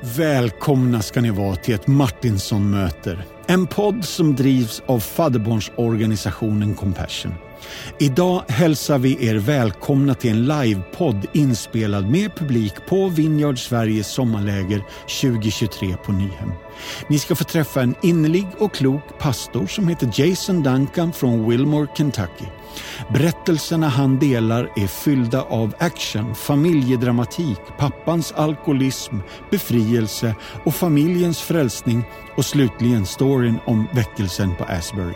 Välkomna ska ni vara till ett Martinsson möter. En podd som drivs av fadderbarnsorganisationen Compassion. Idag hälsar vi er välkomna till en livepodd inspelad med publik på Vineyard Sveriges sommarläger 2023 på Nyhem. Ni ska få träffa en innerlig och klok pastor som heter Jason Duncan från Wilmore, Kentucky. Berättelserna han delar är fyllda av action, familjedramatik, pappans alkoholism, befrielse och familjens frälsning och slutligen storyn om väckelsen på Asbury.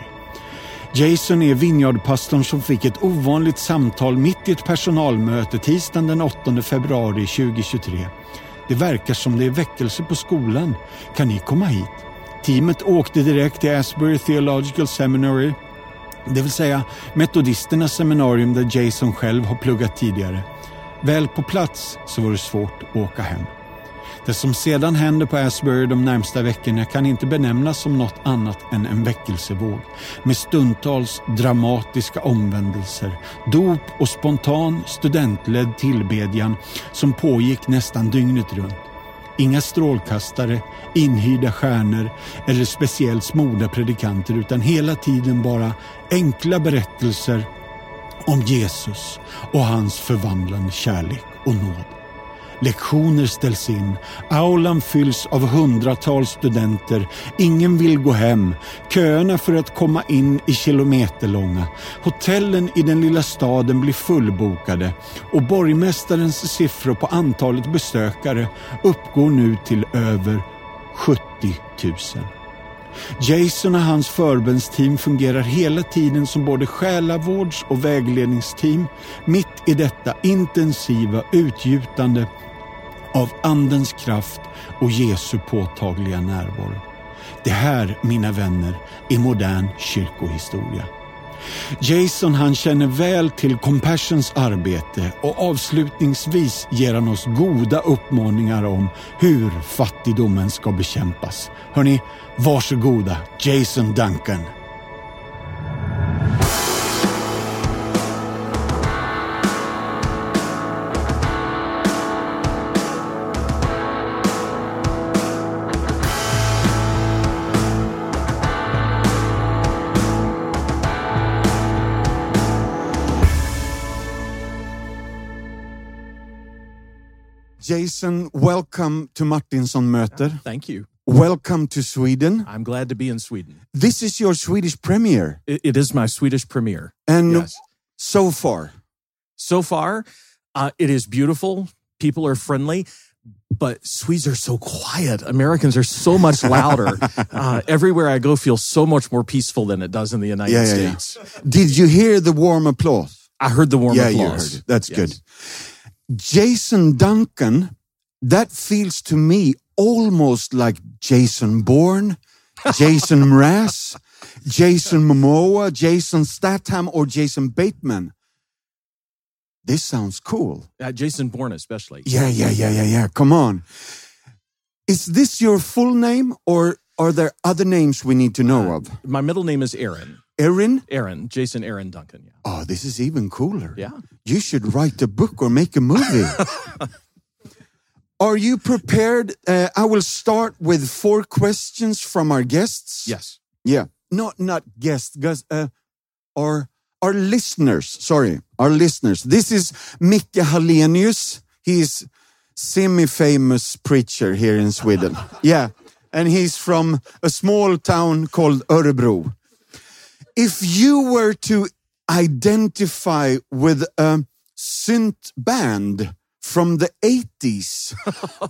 Jason är Vineyardpastorn som fick ett ovanligt samtal mitt i ett personalmöte tisdagen den 8 februari 2023. Det verkar som det är väckelse på skolan. Kan ni komma hit? Teamet åkte direkt till Asbury Theological Seminary, det vill säga metodisternas seminarium där Jason själv har pluggat tidigare. Väl på plats så var det svårt att åka hem. Det som sedan händer på Asbury de närmsta veckorna kan inte benämnas som något annat än en väckelsevåg med stundtals dramatiska omvändelser, dop och spontan studentledd tillbedjan som pågick nästan dygnet runt. Inga strålkastare, inhyrda stjärnor eller speciellt smorda predikanter utan hela tiden bara enkla berättelser om Jesus och hans förvandlande kärlek och nåd. Lektioner ställs in, aulan fylls av hundratals studenter, ingen vill gå hem, köerna för att komma in är kilometerlånga, hotellen i den lilla staden blir fullbokade. Och borgmästarens siffror på antalet besökare uppgår nu till över 70 000. Jason och hans förbönsteam fungerar hela tiden som både själavårds och vägledningsteam mitt i detta intensiva utgjutande av Andens kraft och Jesu påtagliga närvaro. Det här, mina vänner, är modern kyrkohistoria. Jason han känner väl till Compassions arbete och avslutningsvis ger han oss goda uppmaningar om hur fattigdomen ska bekämpas. Hörni, varsågoda Jason Duncan. Jason, welcome to Martinson Möter. Thank you. Welcome to Sweden. I'm glad to be in Sweden. This is your Swedish premiere. It, it is my Swedish premiere. And Yes. so far, So far, uh, it is beautiful. People are friendly, but Swedes are so quiet. Americans are so much louder. uh, everywhere I go feels so much more peaceful than it does in the United Yeah, yeah, yeah. States. did you hear the warm applause? I heard the warm yeah, applause. you heard it. That's Yes. good. Jason Duncan, that feels to me almost like Jason Bourne, Jason Mraz, Jason Momoa, Jason Statham, or Jason Bateman. This sounds cool. Uh, Jason Bourne, especially. Yeah, yeah, yeah, yeah, yeah. Come on. Is this your full name or are there other names we need to know of? My middle name is Aaron. Erin? Aaron, Jason Aaron Duncan. Yeah. Oh, this is even cooler. Yeah. You should write a book or make a movie. Are you prepared? Uh, I will start with four questions from our guests. Yes. Yeah. Not not guests, guys, uh, our our listeners. Sorry, our listeners. This is Micke Hallenius. He's semi-famous preacher here in Sweden. yeah, and he's from a small town called Örebro. If you were to identify with a synth band from the 80s,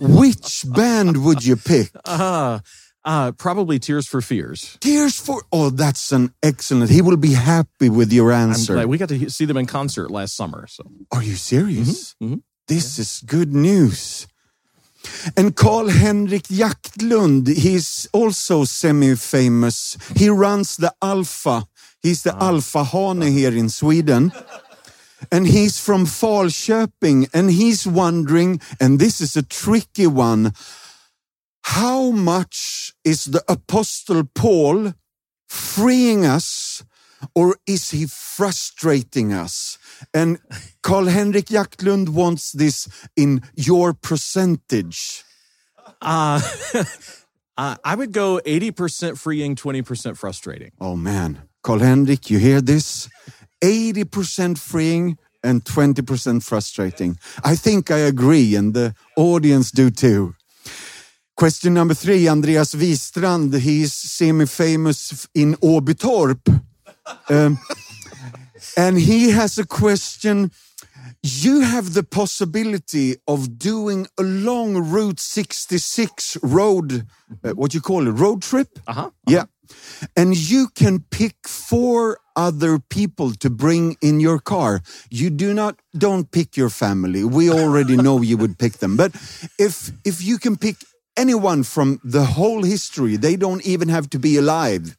which band would you pick? Uh, uh, probably Tears for Fears. Tears for Oh, that's an excellent. He will be happy with your I'm answer. we got to see them in concert last summer. So Are you serious? mhm. This is good news. And Carl Henrik Jaktlund, he's also semi-famous. He runs the Alpha. He's the Alpha Hane here in Sweden. And he's from Falköping and he's wondering, and this is a tricky one, how much is the Apostle Paul freeing us or is he frustrating us? And Carl Henrik Jaktlund wants this in your percentage. Uh, I would go 80% freeing, 20% frustrating. Oh man, Carl Henrik, you hear this? 80% freeing and 20% frustrating. I think I agree, and the audience do too. Question number three, Andreas Wistrand. He's semi-famous in Åbytorp. Um, and he has a question. You have the possibility of doing a long Route 66 road, uh, what do you call it, road trip? Uh-huh. Yeah. And you can pick four other people to bring in your car. You do not don't pick your family. We already know you would pick them. But if if you can pick anyone from the whole history, they don't even have to be alive.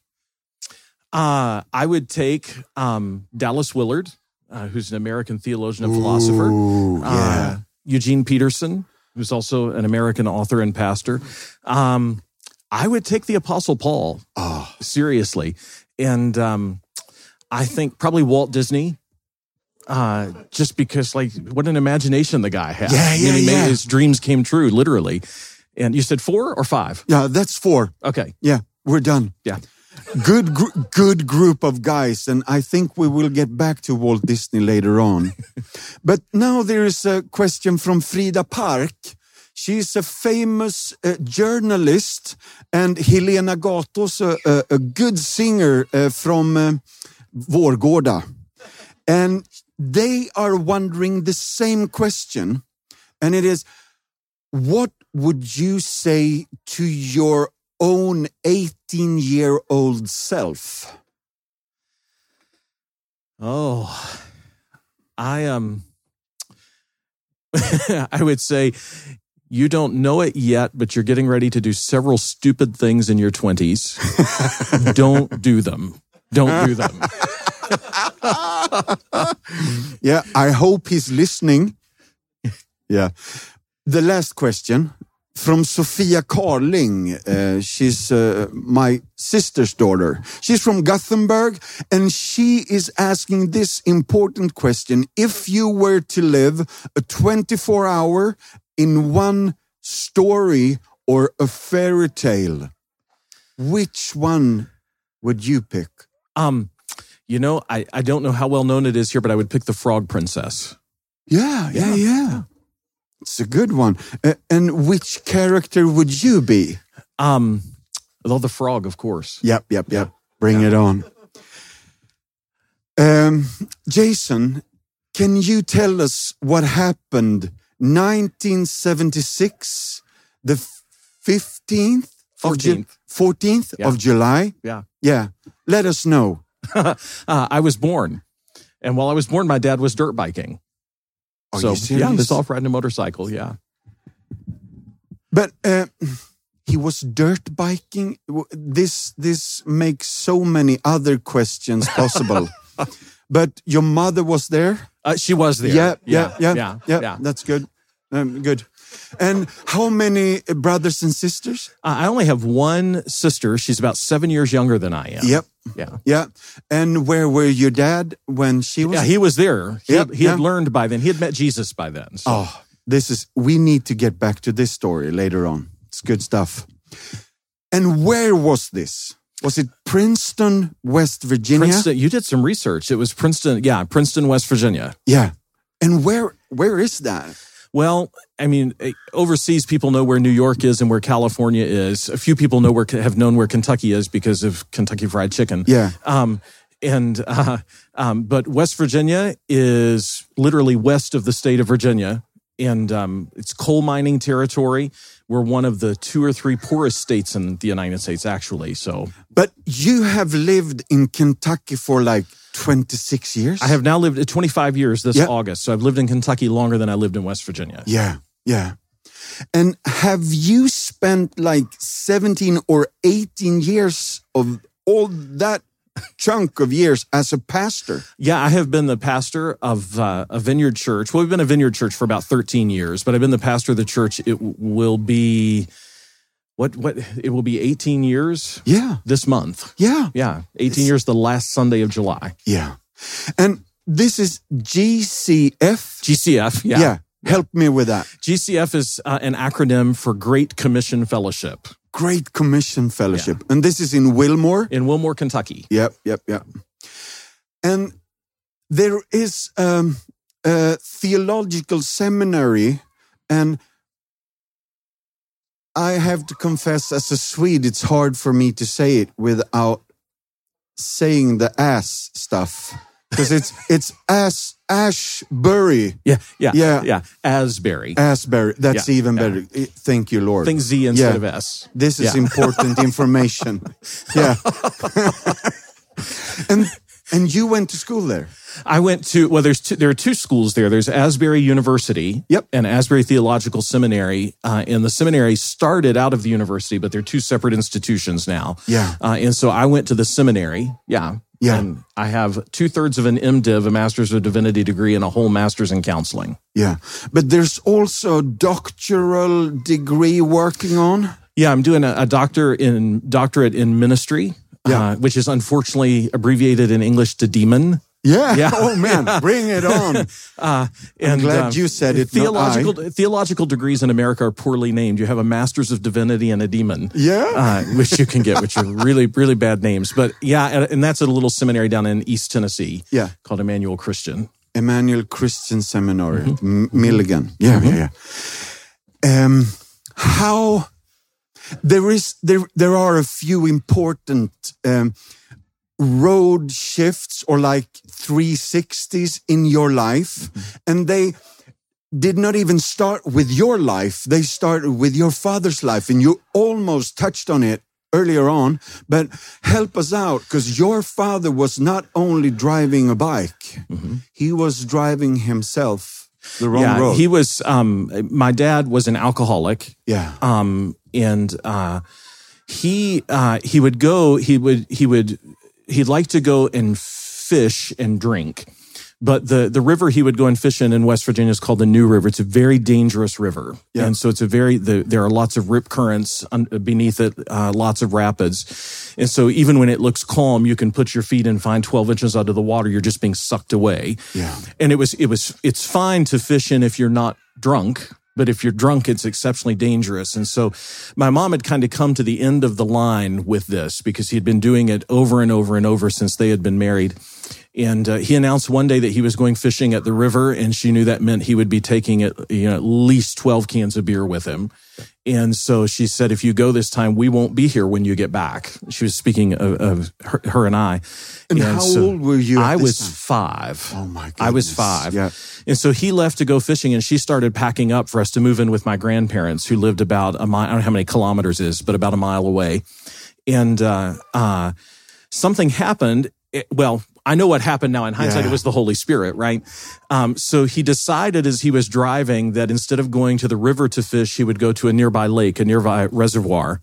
Uh, I would take um, Dallas Willard, uh, who's an American theologian and philosopher. Ooh, yeah. Uh, Eugene Peterson, who's also an American author and pastor. Um, I would take the Apostle Paul Oh, seriously, and um, I think probably Walt Disney. Uh, just because, like, what an imagination the guy had. Yeah, I mean, yeah, made- yeah. his dreams came true, literally. And you said four or five? yeah, that's four. Okay. Yeah, we're done. Yeah. Good, gr- good group of guys, and I think we will get back to Walt Disney later on. but now there is a question from Frida Park. She's a famous uh, journalist, and Helena Gatos, a, a, a good singer uh, from uh, Vårgårda. And they are wondering the same question, and it is, what would you say to your own 18 year old self? Oh, I um, I would say you don't know it yet, but you're getting ready to do several stupid things in your twenties. don't do them. Don't do them. Yeah, I hope he's listening. Yeah. The last question from Sophia Carling. Uh, she's uh, my sister's daughter. She's from Gothenburg and she is asking this important question. If you were to live a 24 hour in one story or a fairy tale, which one would you pick? Um, you know, I I don't know how well known it is here, but I would pick the Frog Princess. Yeah, yeah, Yeah. yeah. It's a good one. Uh, and which character would you be? Um, well, the frog, of course. Yep, yep, yep. Bring it on. Um, Jason, can you tell us what happened 1976, the 15th of Ju- 14th. 14th Yeah. of July? Yeah. Yeah. Let us know. uh, I was born, and while I was born, my dad was dirt biking. Are so you yeah, this off riding a motorcycle. Yeah. But uh, he was dirt biking. This this makes so many other questions possible. but your mother was there. Uh, she was there. Yeah, yeah, yeah, yeah, yeah. yeah. That's good. Um, good. And how many brothers and sisters? Uh, I only have one sister. She's about seven years younger than I am. Yep. Yeah. Yeah. And where were your dad when she was? Yeah, he was there. He, Yep, had, he had learned by then. He had met Jesus by then. So. oh, this is. We need to get back to this story later on. It's good stuff. And where was this? Was it Princeton, West Virginia? Princeton, you did some research. It was Princeton. Yeah, Princeton, West Virginia. Yeah. And where where is that? Well, I mean, eh, overseas people know where New York is and where California is. A few people know where have known where Kentucky is because of Kentucky Fried Chicken. Yeah. Um, and uh, um, but West Virginia is literally west of the state of Virginia, and um, it's coal mining territory. We're one of the two or three poorest states in the United States, actually. So But you have lived in Kentucky for like 26 years? I have now lived uh, 25 years this Yeah. August. So I've lived in Kentucky longer than I lived in West Virginia. Yeah, yeah. And have you spent like 17 or 18 years of all that chunk of years as a pastor? Yeah, I have been the pastor of uh, a vineyard church. Well, we've been a vineyard church for about 13 years, but I've been the pastor of the church. It will be what what it will be 18 years Yeah, this month. yeah, Yeah, 18 years the last Sunday of July. yeah. And this is GCF. GCF. Yeah. Yeah. Help me with that. GCF is uh, an acronym for Great Commission Fellowship Great Commission Fellowship. And this is in Wilmore? in Wilmore, Kentucky. Yep, yep, yep. And there is um, a theological seminary, and I have to confess, as a Swede, it's hard for me to say it without saying the ass stuff because it's it's ass Ashbury, Yeah, yeah, Yeah. yeah. Asbury. Asbury. That's Yeah, even better. Eh, Thank you, Lord. Think Z instead Yeah. of S. This is Yeah. important information. Yeah. and and you went to school there. I went to well. There's two, there are two schools there. There's Asbury University, Yep. and Asbury Theological Seminary. Uh, and the seminary started out of the university, but they're two separate institutions now. Yeah. Uh, and so I went to the seminary. Yeah. Yeah. And I have two thirds of an MDiv, a Master's of Divinity degree, and a whole Master's in Counseling. Yeah. But there's also a doctoral degree working on. Yeah, I'm doing a, a doctor in doctorate in ministry, Yeah. uh, which is unfortunately abbreviated in English to demon. Yeah. Yeah. Oh man, bring it on. Uh, I'm glad uh, you said it. Theological theological degrees in America are poorly named. You have a Master's of Divinity and a demon. Yeah. Uh, which you can get, which are really, really bad names. But yeah, and, and that's at a little seminary down in East Tennessee Yeah. called Emmanuel Christian. Emmanuel Christian Seminary, Mm-hmm. M- Milligan. Yeah, yeah, yeah. Um, how there is there there are a few important um, road shifts or like 360s in your life, Mm-hmm. and they did not even start with your life. They started with your father's life, and you almost touched on it earlier on. But help us out because your father was not only driving a bike, he was driving himself the wrong yeah, road. he was. Um, my dad was an alcoholic. yeah. um, and uh, he uh, he would go. He would he would he'd like to go and fish and drink. But the, the river he would go and fish in in West Virginia is called the New River. It's a very dangerous river. Yeah. And so it's a very, the, there are lots of rip currents beneath it, uh, lots of rapids. And so even when it looks calm, you can put your feet and find 12 inches out of the water. You're just being sucked away. Yeah. And it was, it was, it's fine to fish in if you're not drunk. But if you're drunk, it's exceptionally dangerous. And so my mom had kind of come to the end of the line with this because he'd been doing it over and over and over since they had been married. And uh, he announced one day that he was going fishing at the river, and she knew that meant he would be taking it, you know, at least 12 cans of beer with him. And so she said, if you go this time, we won't be here when you get back. She was speaking of, of her, her and I. And how old were you at I was time? five. Oh my I was five. Yeah. And so he left to go fishing and she started packing up for us to move in with my grandparents who lived about a mile, I don't know how many kilometers is, but about a mile away. And, uh, uh, something happened. It- well, I know what happened now in hindsight. Yeah. It was the Holy Spirit, right? Um, so he decided as he was driving that instead of going to the river to fish, he would go to a nearby lake, a nearby reservoir.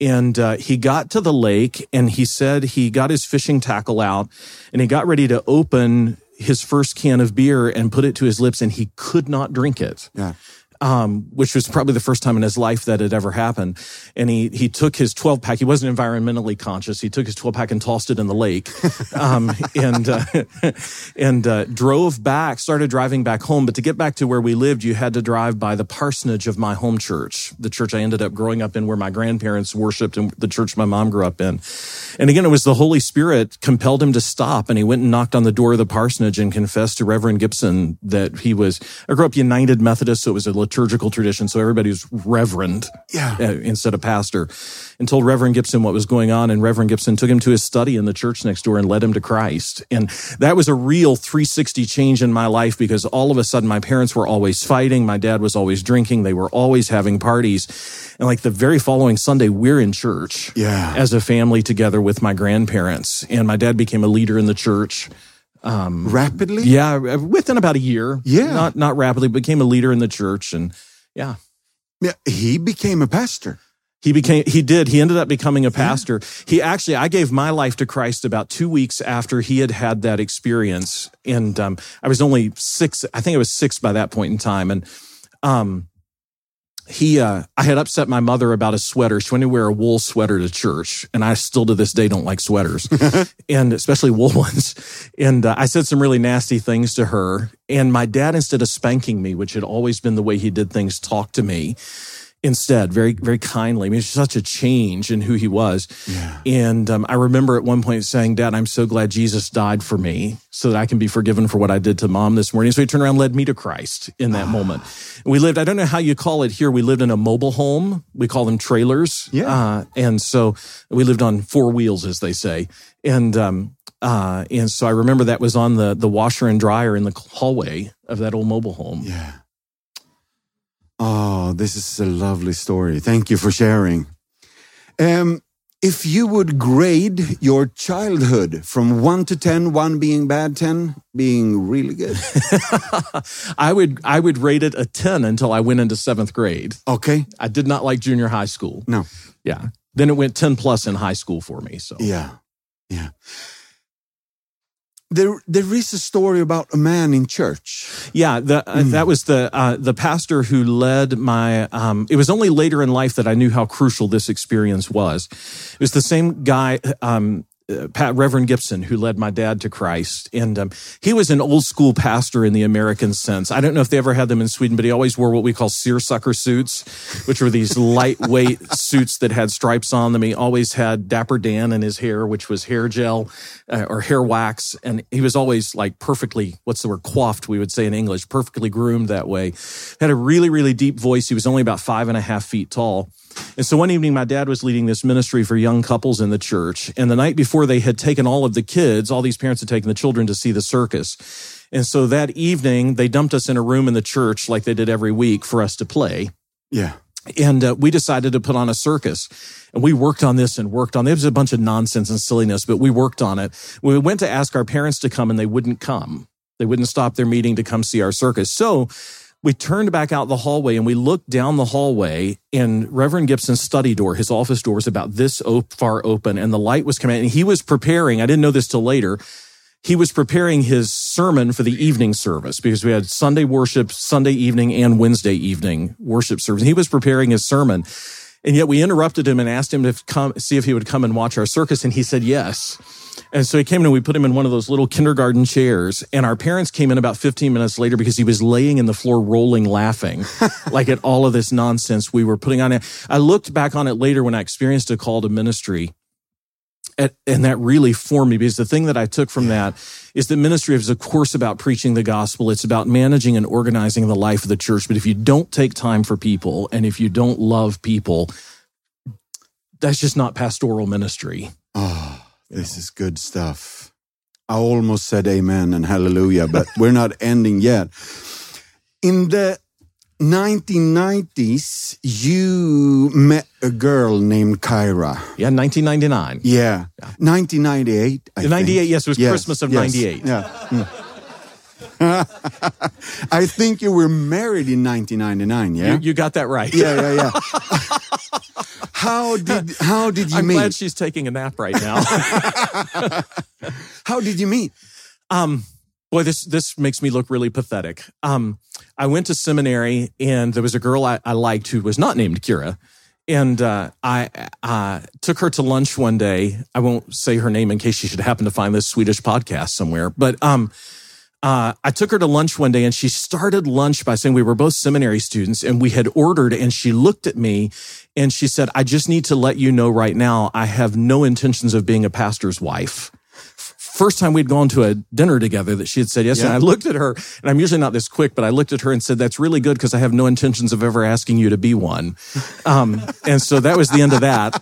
And uh, he got to the lake and he said he got his fishing tackle out and he got ready to open his first can of beer and put it to his lips and he could not drink it Yeah. Um, which was probably the first time in his life that had ever happened. And he he took his 12 pack. He wasn't environmentally conscious. He took his 12 pack and tossed it in the lake, um, and uh, and uh, drove back. Started driving back home. But to get back to where we lived, you had to drive by the parsonage of my home church, the church I ended up growing up in, where my grandparents worshipped, and the church my mom grew up in. And again, it was the Holy Spirit compelled him to stop, and he went and knocked on the door of the parsonage and confessed to Reverend Gibson that he was. I grew up United Methodist, so it was a liturgical tradition, so everybody was Reverend Yeah. uh, instead of pastor, and told Reverend Gibson what was going on. And Reverend Gibson took him to his study in the church next door and led him to Christ. And that was a real 360 change in my life because all of a sudden my parents were always fighting. My dad was always drinking. They were always having parties. And like the very following Sunday, we're in church Yeah. as a family together with my grandparents. And my dad became a leader in the church. Rapidly? Yeah, within about a year. Yeah. Not, not rapidly, became a leader in the church. And yeah. Yeah. He became a pastor. He became, he did. He ended up becoming a pastor. He actually, I gave my life to Christ about two weeks after he had had that experience. And, um, I was only six, I think I was six by that point in time. And, um, he uh I had upset my mother about a sweater. She wanted to wear a wool sweater to church, and I still to this day don't like sweaters, and especially wool ones. And uh, I said some really nasty things to her. And my dad, instead of spanking me, which had always been the way he did things, talked to me instead very very kindly. I mean, it's such a change in who he was. Yeah. And um, I remember at one point saying, "Dad, I'm so glad Jesus died for me, so that I can be forgiven for what I did to Mom this morning." So he turned around, and led me to Christ in that moment. We lived. I don't know how you call it here. We lived in a mobile home. We call them trailers. Yeah. Uh, and so we lived on four wheels, as they say. And um, uh, and so I remember that was on the the washer and dryer in the hallway of that old mobile home. Yeah. Oh, this is a lovely story. Thank you for sharing. Um, if you would grade your childhood from one to ten, one being bad, 10 being really good. I would I would rate it a 10 until I went into seventh grade. Okay. I did not like junior high school. No. Yeah. Then it went 10 plus in high school for me. So Yeah. Yeah. There, there is a story about a man in church. yeah, the, uh, that was the uh, the pastor who led my. Um, it was only later in life that I knew how crucial this experience was. It was the same guy. Um, uh, Pat, Reverend Gibson, who led my dad to Christ. And um, he was an old school pastor in the American sense. I don't know if they ever had them in Sweden, but he always wore what we call seersucker suits, which were these lightweight suits that had stripes on them. He always had Dapper Dan in his hair, which was hair gel uh, or hair wax. And he was always like perfectly, what's the word, coiffed, we would say in English, perfectly groomed that way. Had a really, really deep voice. He was only about five and a half feet tall. And so one evening, my dad was leading this ministry for young couples in the church. And the night before, they had taken all of the kids, all these parents had taken the children to see the circus. And so that evening, they dumped us in a room in the church like they did every week for us to play. Yeah. And uh, we decided to put on a circus. And we worked on this and worked on it. It was a bunch of nonsense and silliness, but we worked on it. We went to ask our parents to come and they wouldn't come. They wouldn't stop their meeting to come see our circus. So we turned back out the hallway and we looked down the hallway and Reverend Gibson's study door, his office door was about this far open and the light was coming and he was preparing. I didn't know this till later. He was preparing his sermon for the evening service because we had Sunday worship, Sunday evening and Wednesday evening worship service. He was preparing his sermon. And yet we interrupted him and asked him to come, see if he would come and watch our circus. And he said yes. And so he came in and we put him in one of those little kindergarten chairs. And our parents came in about 15 minutes later because he was laying in the floor, rolling, laughing, like at all of this nonsense we were putting on it. I looked back on it later when I experienced a call to ministry. At, and that really formed me because the thing that I took from that is that ministry is, of course, about preaching the gospel. It's about managing and organizing the life of the church. But if you don't take time for people and if you don't love people, that's just not pastoral ministry. Oh, this is good stuff. I almost said amen and hallelujah, but we're not ending yet. In the 1990s, you met a girl named Kyra. Yeah, 1999. Yeah. 1998. I 98, think. yes, it was Christmas of 98. Yeah. Mm. I think you were married in 1999, yeah? You, you got that right. yeah, yeah, yeah. how did how did you I'm meet? glad she's taking a nap right now. how did you meet? um, boy, this this makes me look really pathetic. Um, I went to seminary, and there was a girl I, I liked who was not named Kira, and uh, I uh, took her to lunch one day. I won't say her name in case she should happen to find this Swedish podcast somewhere, but um, uh, I took her to lunch one day and she started lunch by saying we were both seminary students and we had ordered and she looked at me and she said, I just need to let you know right now, I have no intentions of being a pastor's wife. First time we'd gone to a dinner together that she had said yes. And I looked at her and I'm usually not this quick, but I looked at her and said, that's really good because I have no intentions of ever asking you to be one. Um, and so that was the end of that.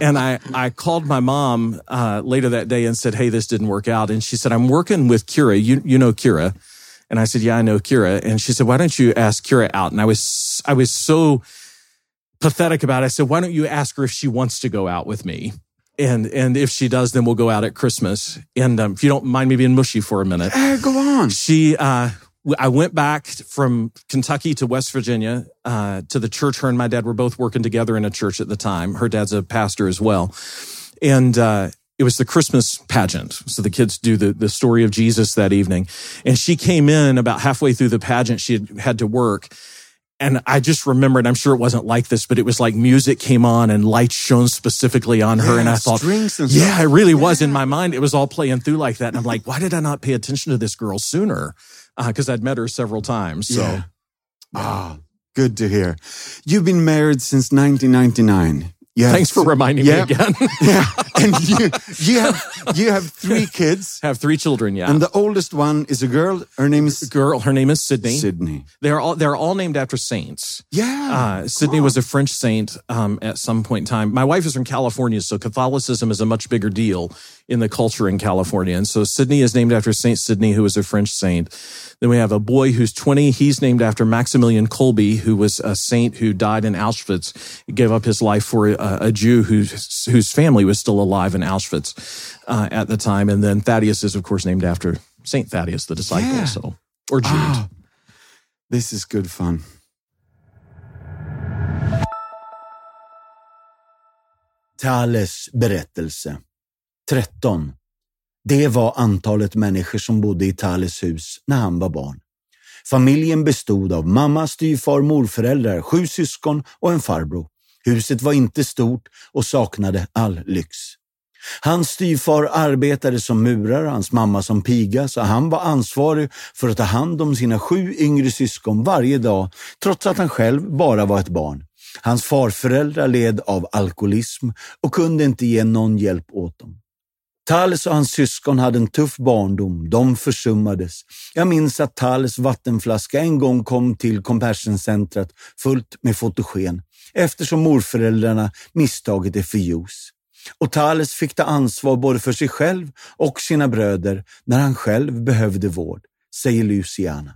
And I, I called my mom, uh, later that day and said, Hey, this didn't work out. And she said, I'm working with Kira. You, you know Kira. And I said, yeah, I know Kira. And she said, why don't you ask Kira out? And I was, I was so pathetic about it. I said, why don't you ask her if she wants to go out with me? And, and if she does, then we'll go out at Christmas. And, um, if you don't mind me being mushy for a minute, Eh, go on. she, uh, I went back from Kentucky to West Virginia, uh, to the church. Her and my dad were both working together in a church at the time. Her dad's a pastor as well. And, uh, it was the Christmas pageant. So the kids do the, the story of Jesus that evening. And she came in about halfway through the pageant. She had had to work. And I just remembered, I'm sure it wasn't like this, but it was like music came on and lights shone specifically on her. Yeah, and I thought, and yeah, it really was in my mind. It was all playing through like that. And I'm like, why did I not pay attention to this girl sooner? Because I'd met her several times. So Yeah. Ah, good to hear. You've been married since 1999. Yeah. thanks for reminding Yeah. me again. Yeah, and you you have you have three kids, Have three children. Yeah. and the oldest one is a girl. Her name is girl, her name is Sydney. Sydney. They're all they're all named after saints. Yeah, Uh, Sydney was a French saint um, at some point in time. My wife is from California, so Catholicism is a much bigger deal in the culture in California. And so Sydney is named after Saint Sydney, who was a French saint. Then we have a boy who's 20. He's named after Maximilian Kolbe, who was a saint who died in Auschwitz. He gave up his life for a, a Jew whose, whose family was still alive in Auschwitz uh, at the time. And then Thaddeus is, of course, named after Saint Thaddeus, the disciple. Yeah. So, or Jude. Ah, this is good fun. Thales berättelse 13. Det var antalet människor som bodde i Thales hus när han var barn. Familjen bestod av mamma, styvfar, morföräldrar, sju syskon och en farbror. Huset var inte stort och saknade all lyx. Hans styvfar arbetade som murare, hans mamma som piga, så han var ansvarig för att ta hand om sina sju yngre syskon varje dag, trots att han själv bara var ett barn. Hans farföräldrar led av alkoholism och kunde inte ge någon hjälp åt dem. Thales och hans syskon hade en tuff barndom. De försummades. Jag minns att Thales vattenflaska en gång kom till Compassion-centret fullt med fotogen eftersom morföräldrarna misstagit det för juice. Och Thales fick ta ansvar både för sig själv och sina bröder när han själv behövde vård, säger Luciana.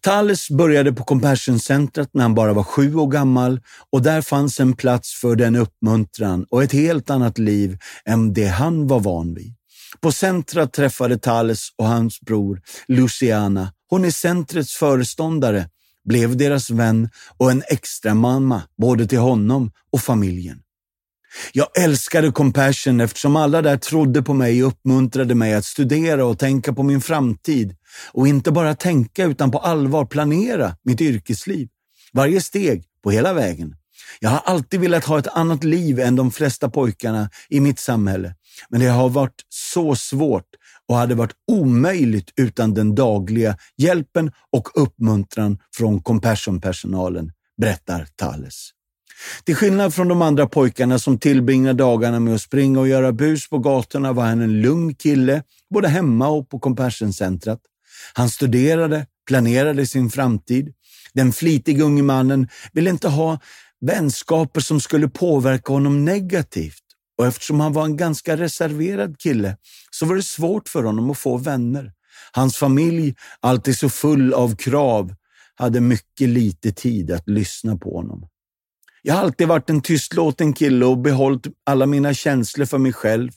Thales började på Compassion-centret när han bara var sju år gammal och där fanns en plats för den uppmuntran och ett helt annat liv än det han var van vid. På centret träffade Thales och hans bror Luciana. Hon är centrets föreståndare, blev deras vän och en extra mamma både till honom och familjen. Jag älskade Compassion eftersom alla där trodde på mig och uppmuntrade mig att studera och tänka på min framtid. Och inte bara tänka utan på allvar planera mitt yrkesliv. Varje steg på hela vägen. Jag har alltid velat ha ett annat liv än de flesta pojkarna i mitt samhälle. Men det har varit så svårt och hade varit omöjligt utan den dagliga hjälpen och uppmuntran från Compassion-personalen, berättar Thales. Till skillnad från de andra pojkarna som tillbringar dagarna med att springa och göra bus på gatorna var han en lugn kille, både hemma och på Compassion-centret. Han studerade, planerade sin framtid. Den flitiga unge mannen ville inte ha vänskaper som skulle påverka honom negativt. Och eftersom han var en ganska reserverad kille så var det svårt för honom att få vänner. Hans familj, alltid så full av krav, hade mycket lite tid att lyssna på honom. Jag har alltid varit en tystlåten kille och behållit alla mina känslor för mig själv.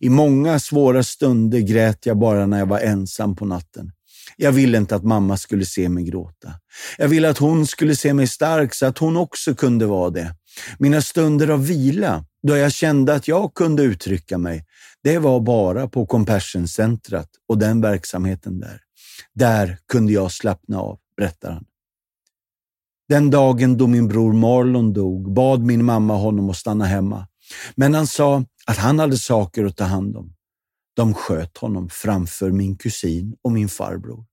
I många svåra stunder grät jag bara när jag var ensam på natten. Jag ville inte att mamma skulle se mig gråta. Jag ville att hon skulle se mig stark så att hon också kunde vara det. Mina stunder av vila, då jag kände att jag kunde uttrycka mig, det var bara på Compassion-centret och den verksamheten där. Där kunde jag slappna av, berättar han. Den dagen då min bror Marlon dog bad min mamma honom att stanna hemma. Men han sa att han hade saker att ta hand om. De sköt honom framför min kusin och min farbror.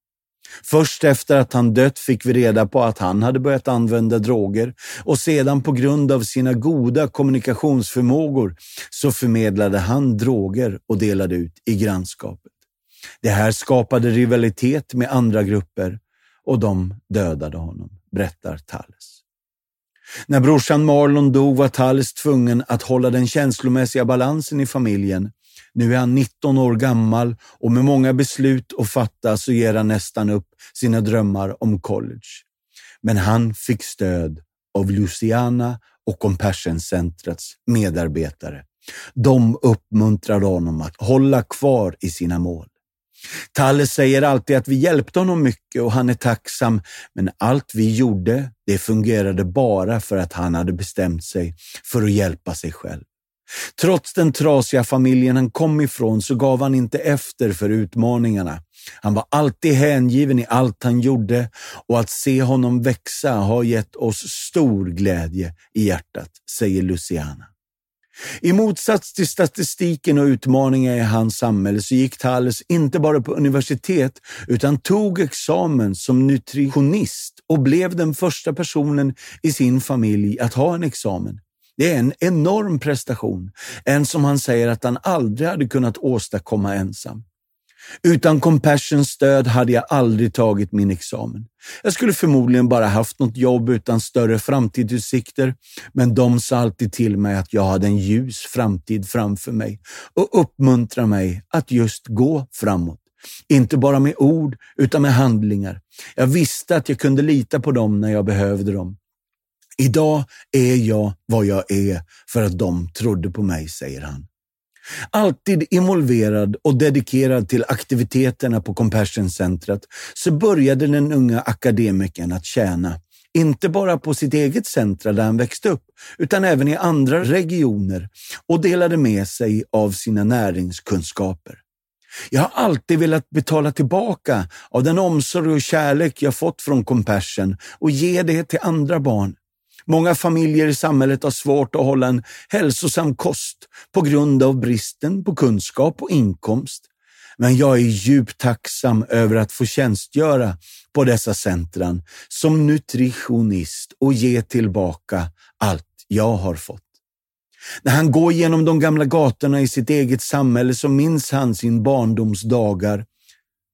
Först efter att han dött fick vi reda på att han hade börjat använda droger och sedan på grund av sina goda kommunikationsförmågor så förmedlade han droger och delade ut i grannskapet. Det här skapade rivalitet med andra grupper och de dödade honom, berättar Talles. När brorsan Marlon dog var Talles tvungen att hålla den känslomässiga balansen i familjen. Nu är han 19 år gammal och med många beslut att fatta så ger han nästan upp sina drömmar om college. Men han fick stöd av Luciana och Compassion-centrets medarbetare. De uppmuntrade honom att hålla kvar i sina mål. Talle säger alltid att vi hjälpte honom mycket och han är tacksam, men allt vi gjorde, det fungerade bara för att han hade bestämt sig för att hjälpa sig själv. Trots den trasiga familjen han kom ifrån så gav han inte efter för utmaningarna. Han var alltid hängiven i allt han gjorde och att se honom växa har gett oss stor glädje i hjärtat, säger Luciana. I motsats till statistiken och utmaningar i hans samhälle så gick Thales inte bara på universitet utan tog examen som nutritionist och blev den första personen i sin familj att ha en examen. Det är en enorm prestation, en som han säger att han aldrig hade kunnat åstadkomma ensam. Utan Compassions stöd hade jag aldrig tagit min examen. Jag skulle förmodligen bara haft något jobb utan större framtidsutsikter, men de sa alltid till mig att jag hade en ljus framtid framför mig och uppmuntrade mig att just gå framåt. Inte bara med ord, utan med handlingar. Jag visste att jag kunde lita på dem när jag behövde dem. Idag är jag vad jag är för att de trodde på mig, säger han. Alltid involverad och dedikerad till aktiviteterna på Compassion-centret så började den unga akademikern att tjäna, inte bara på sitt eget centra där han växte upp, utan även i andra regioner och delade med sig av sina näringskunskaper. Jag har alltid velat betala tillbaka av den omsorg och kärlek jag fått från Compassion och ge det till andra barn. Många familjer i samhället har svårt att hålla en hälsosam kost på grund av bristen på kunskap och inkomst. Men jag är djupt tacksam över att få tjänstgöra på dessa centran som nutritionist och ge tillbaka allt jag har fått. När han går genom de gamla gatorna i sitt eget samhälle så minns han sin barndoms dagar.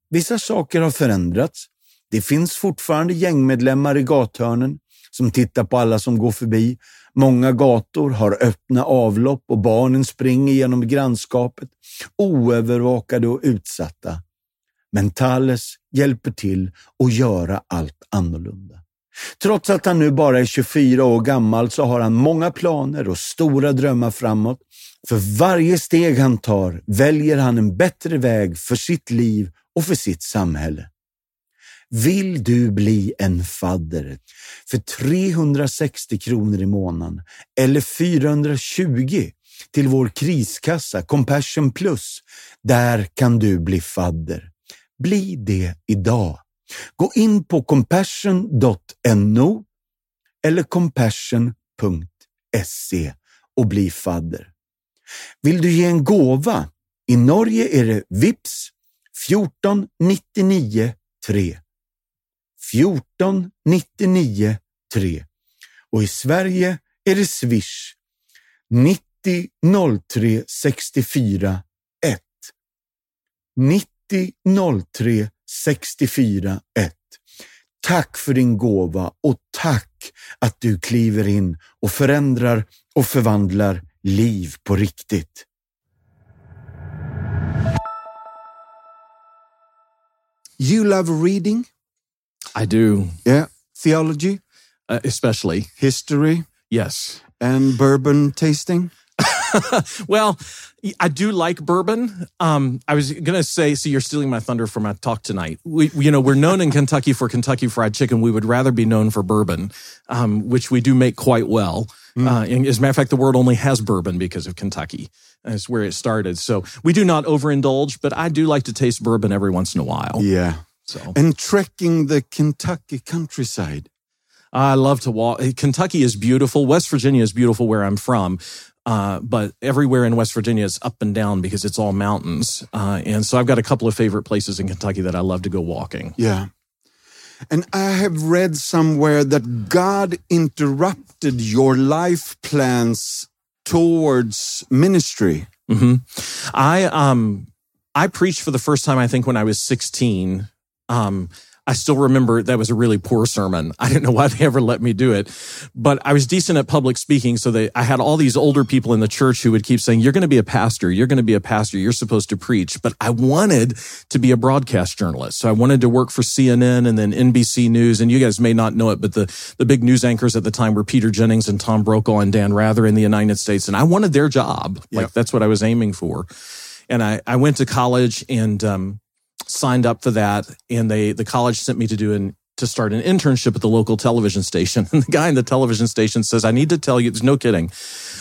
Vissa saker har förändrats. Det finns fortfarande gängmedlemmar i gathörnen som tittar på alla som går förbi. Många gator har öppna avlopp och barnen springer genom grannskapet, oövervakade och utsatta. Men Thales hjälper till att göra allt annorlunda. Trots att han nu bara är 24 år gammal så har han många planer och stora drömmar framåt. För varje steg han tar väljer han en bättre väg för sitt liv och för sitt samhälle. Vill du bli en fadder för 360 kronor i månaden eller 420 till vår kriskassa Compassion Plus? Där kan du bli fadder. Bli det idag. Gå in på compassion.no eller compassion.se och bli fadder. Vill du ge en gåva? I Norge är det VIPS 14 99 3. 14 99 3 och i Sverige är det Swish 90 03 64 1. 90 03 64 1. Tack för din gåva och tack att du kliver in och förändrar och förvandlar liv på riktigt. You love reading? I do. Yeah. Theology? Uh, especially. History? Yes. And bourbon tasting? well, I do like bourbon. Um, I was going to say, so you're stealing my thunder for my talk tonight. We, you know, we're known in Kentucky for Kentucky Fried Chicken. We would rather be known for bourbon, um, which we do make quite well. Mm. Uh, and as a matter of fact, the world only has bourbon because of Kentucky. That's where it started. So we do not overindulge, but I do like to taste bourbon every once in a while. Yeah. So and trekking the Kentucky countryside. I love to walk. Kentucky is beautiful. West Virginia is beautiful where I'm from. Uh, but everywhere in West Virginia is up and down because it's all mountains. Uh, and so I've got a couple of favorite places in Kentucky that I love to go walking. Yeah. And I have read somewhere that God interrupted your life plans towards ministry. Mm-hmm. I, um, I preached for the first time, I think, when I was 16 um, I still remember that was a really poor sermon. I didn't know why they ever let me do it, but I was decent at public speaking. So they, I had all these older people in the church who would keep saying, you're going to be a pastor. You're going to be a pastor. You're supposed to preach. But I wanted to be a broadcast journalist. So I wanted to work for CNN and then NBC News. And you guys may not know it, but the, the big news anchors at the time were Peter Jennings and Tom Brokaw and Dan Rather in the United States. And I wanted their job. Like yep. that's what I was aiming for. And I, I went to college and, um, signed up for that and they the college sent me to do an to start an internship at the local television station. And the guy in the television station says, I need to tell you, there's no kidding.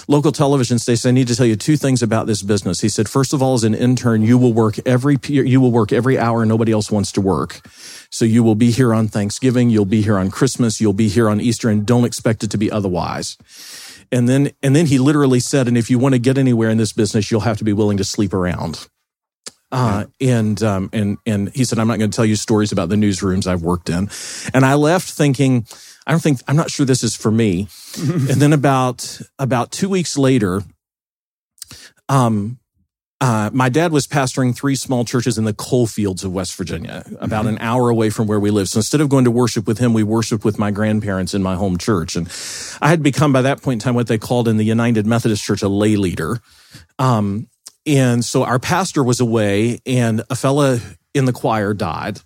Local television station, I need to tell you two things about this business. He said, first of all, as an intern, you will work every, you will work every hour nobody else wants to work. So you will be here on Thanksgiving. You'll be here on Christmas. You'll be here on Easter and don't expect it to be otherwise. And then, and then he literally said, and if you want to get anywhere in this business, you'll have to be willing to sleep around. Uh, and um, and and he said, I'm not going to tell you stories about the newsrooms I've worked in. And I left thinking, I don't think I'm not sure this is for me. and then about about two weeks later, um, uh, my dad was pastoring three small churches in the coal fields of West Virginia, about an hour away from where we live. So instead of going to worship with him, we worshiped with my grandparents in my home church. And I had become by that point in time what they called in the United Methodist Church a lay leader. Um, and so our pastor was away and a fella in the choir died.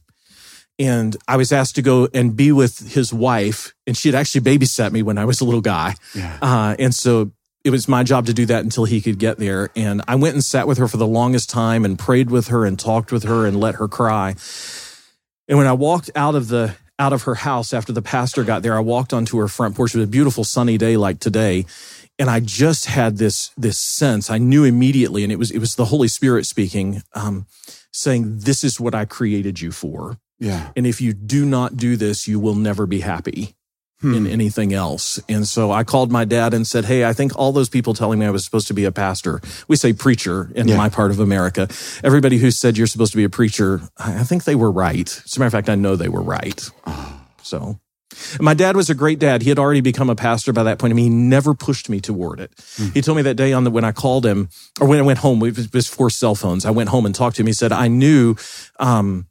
And I was asked to go and be with his wife. And she had actually babysat me when I was a little guy. Yeah. Uh, and so it was my job to do that until he could get there. And I went and sat with her for the longest time and prayed with her and talked with her and let her cry. And when I walked out of the out of her house after the pastor got there, I walked onto her front porch. It was a beautiful sunny day like today and I just had this this sense. I knew immediately, and it was it was the Holy Spirit speaking, um, saying, "This is what I created you for." Yeah. And if you do not do this, you will never be happy hmm. in anything else. And so I called my dad and said, Hey, I think all those people telling me I was supposed to be a pastor, we say preacher in yeah. my part of America. Everybody who said you're supposed to be a preacher, I think they were right. As a matter of fact, I know they were right. Oh. So my dad was a great dad. He had already become a pastor by that point. I mean, he never pushed me toward it. Mm. He told me that day on the, when I called him or when I went home, it was for cell phones. I went home and talked to him. He said, I knew, um,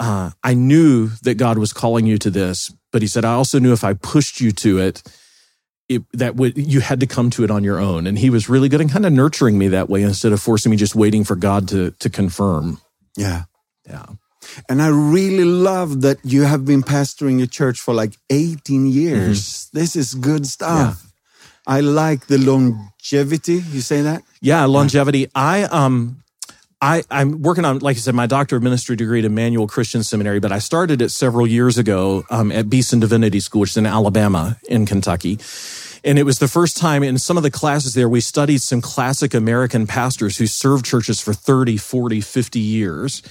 uh, I knew that God was calling you to this, but he said, I also knew if I pushed you to it, it, that would you had to come to it on your own. And he was really good and kind of nurturing me that way instead of forcing me just waiting for God to to confirm. Yeah. Yeah. And I really love that you have been pastoring a church for like 18 years. Mm-hmm. This is good stuff. Yeah. I like the longevity. You say that? Yeah, longevity. I um I, I'm working on, like I said, my doctor of ministry degree at Emmanuel Christian Seminary, but I started it several years ago um, at Beeson Divinity School, which is in Alabama, in Kentucky. And it was the first time in some of the classes there, we studied some classic American pastors who served churches for 30, 40, 50 years.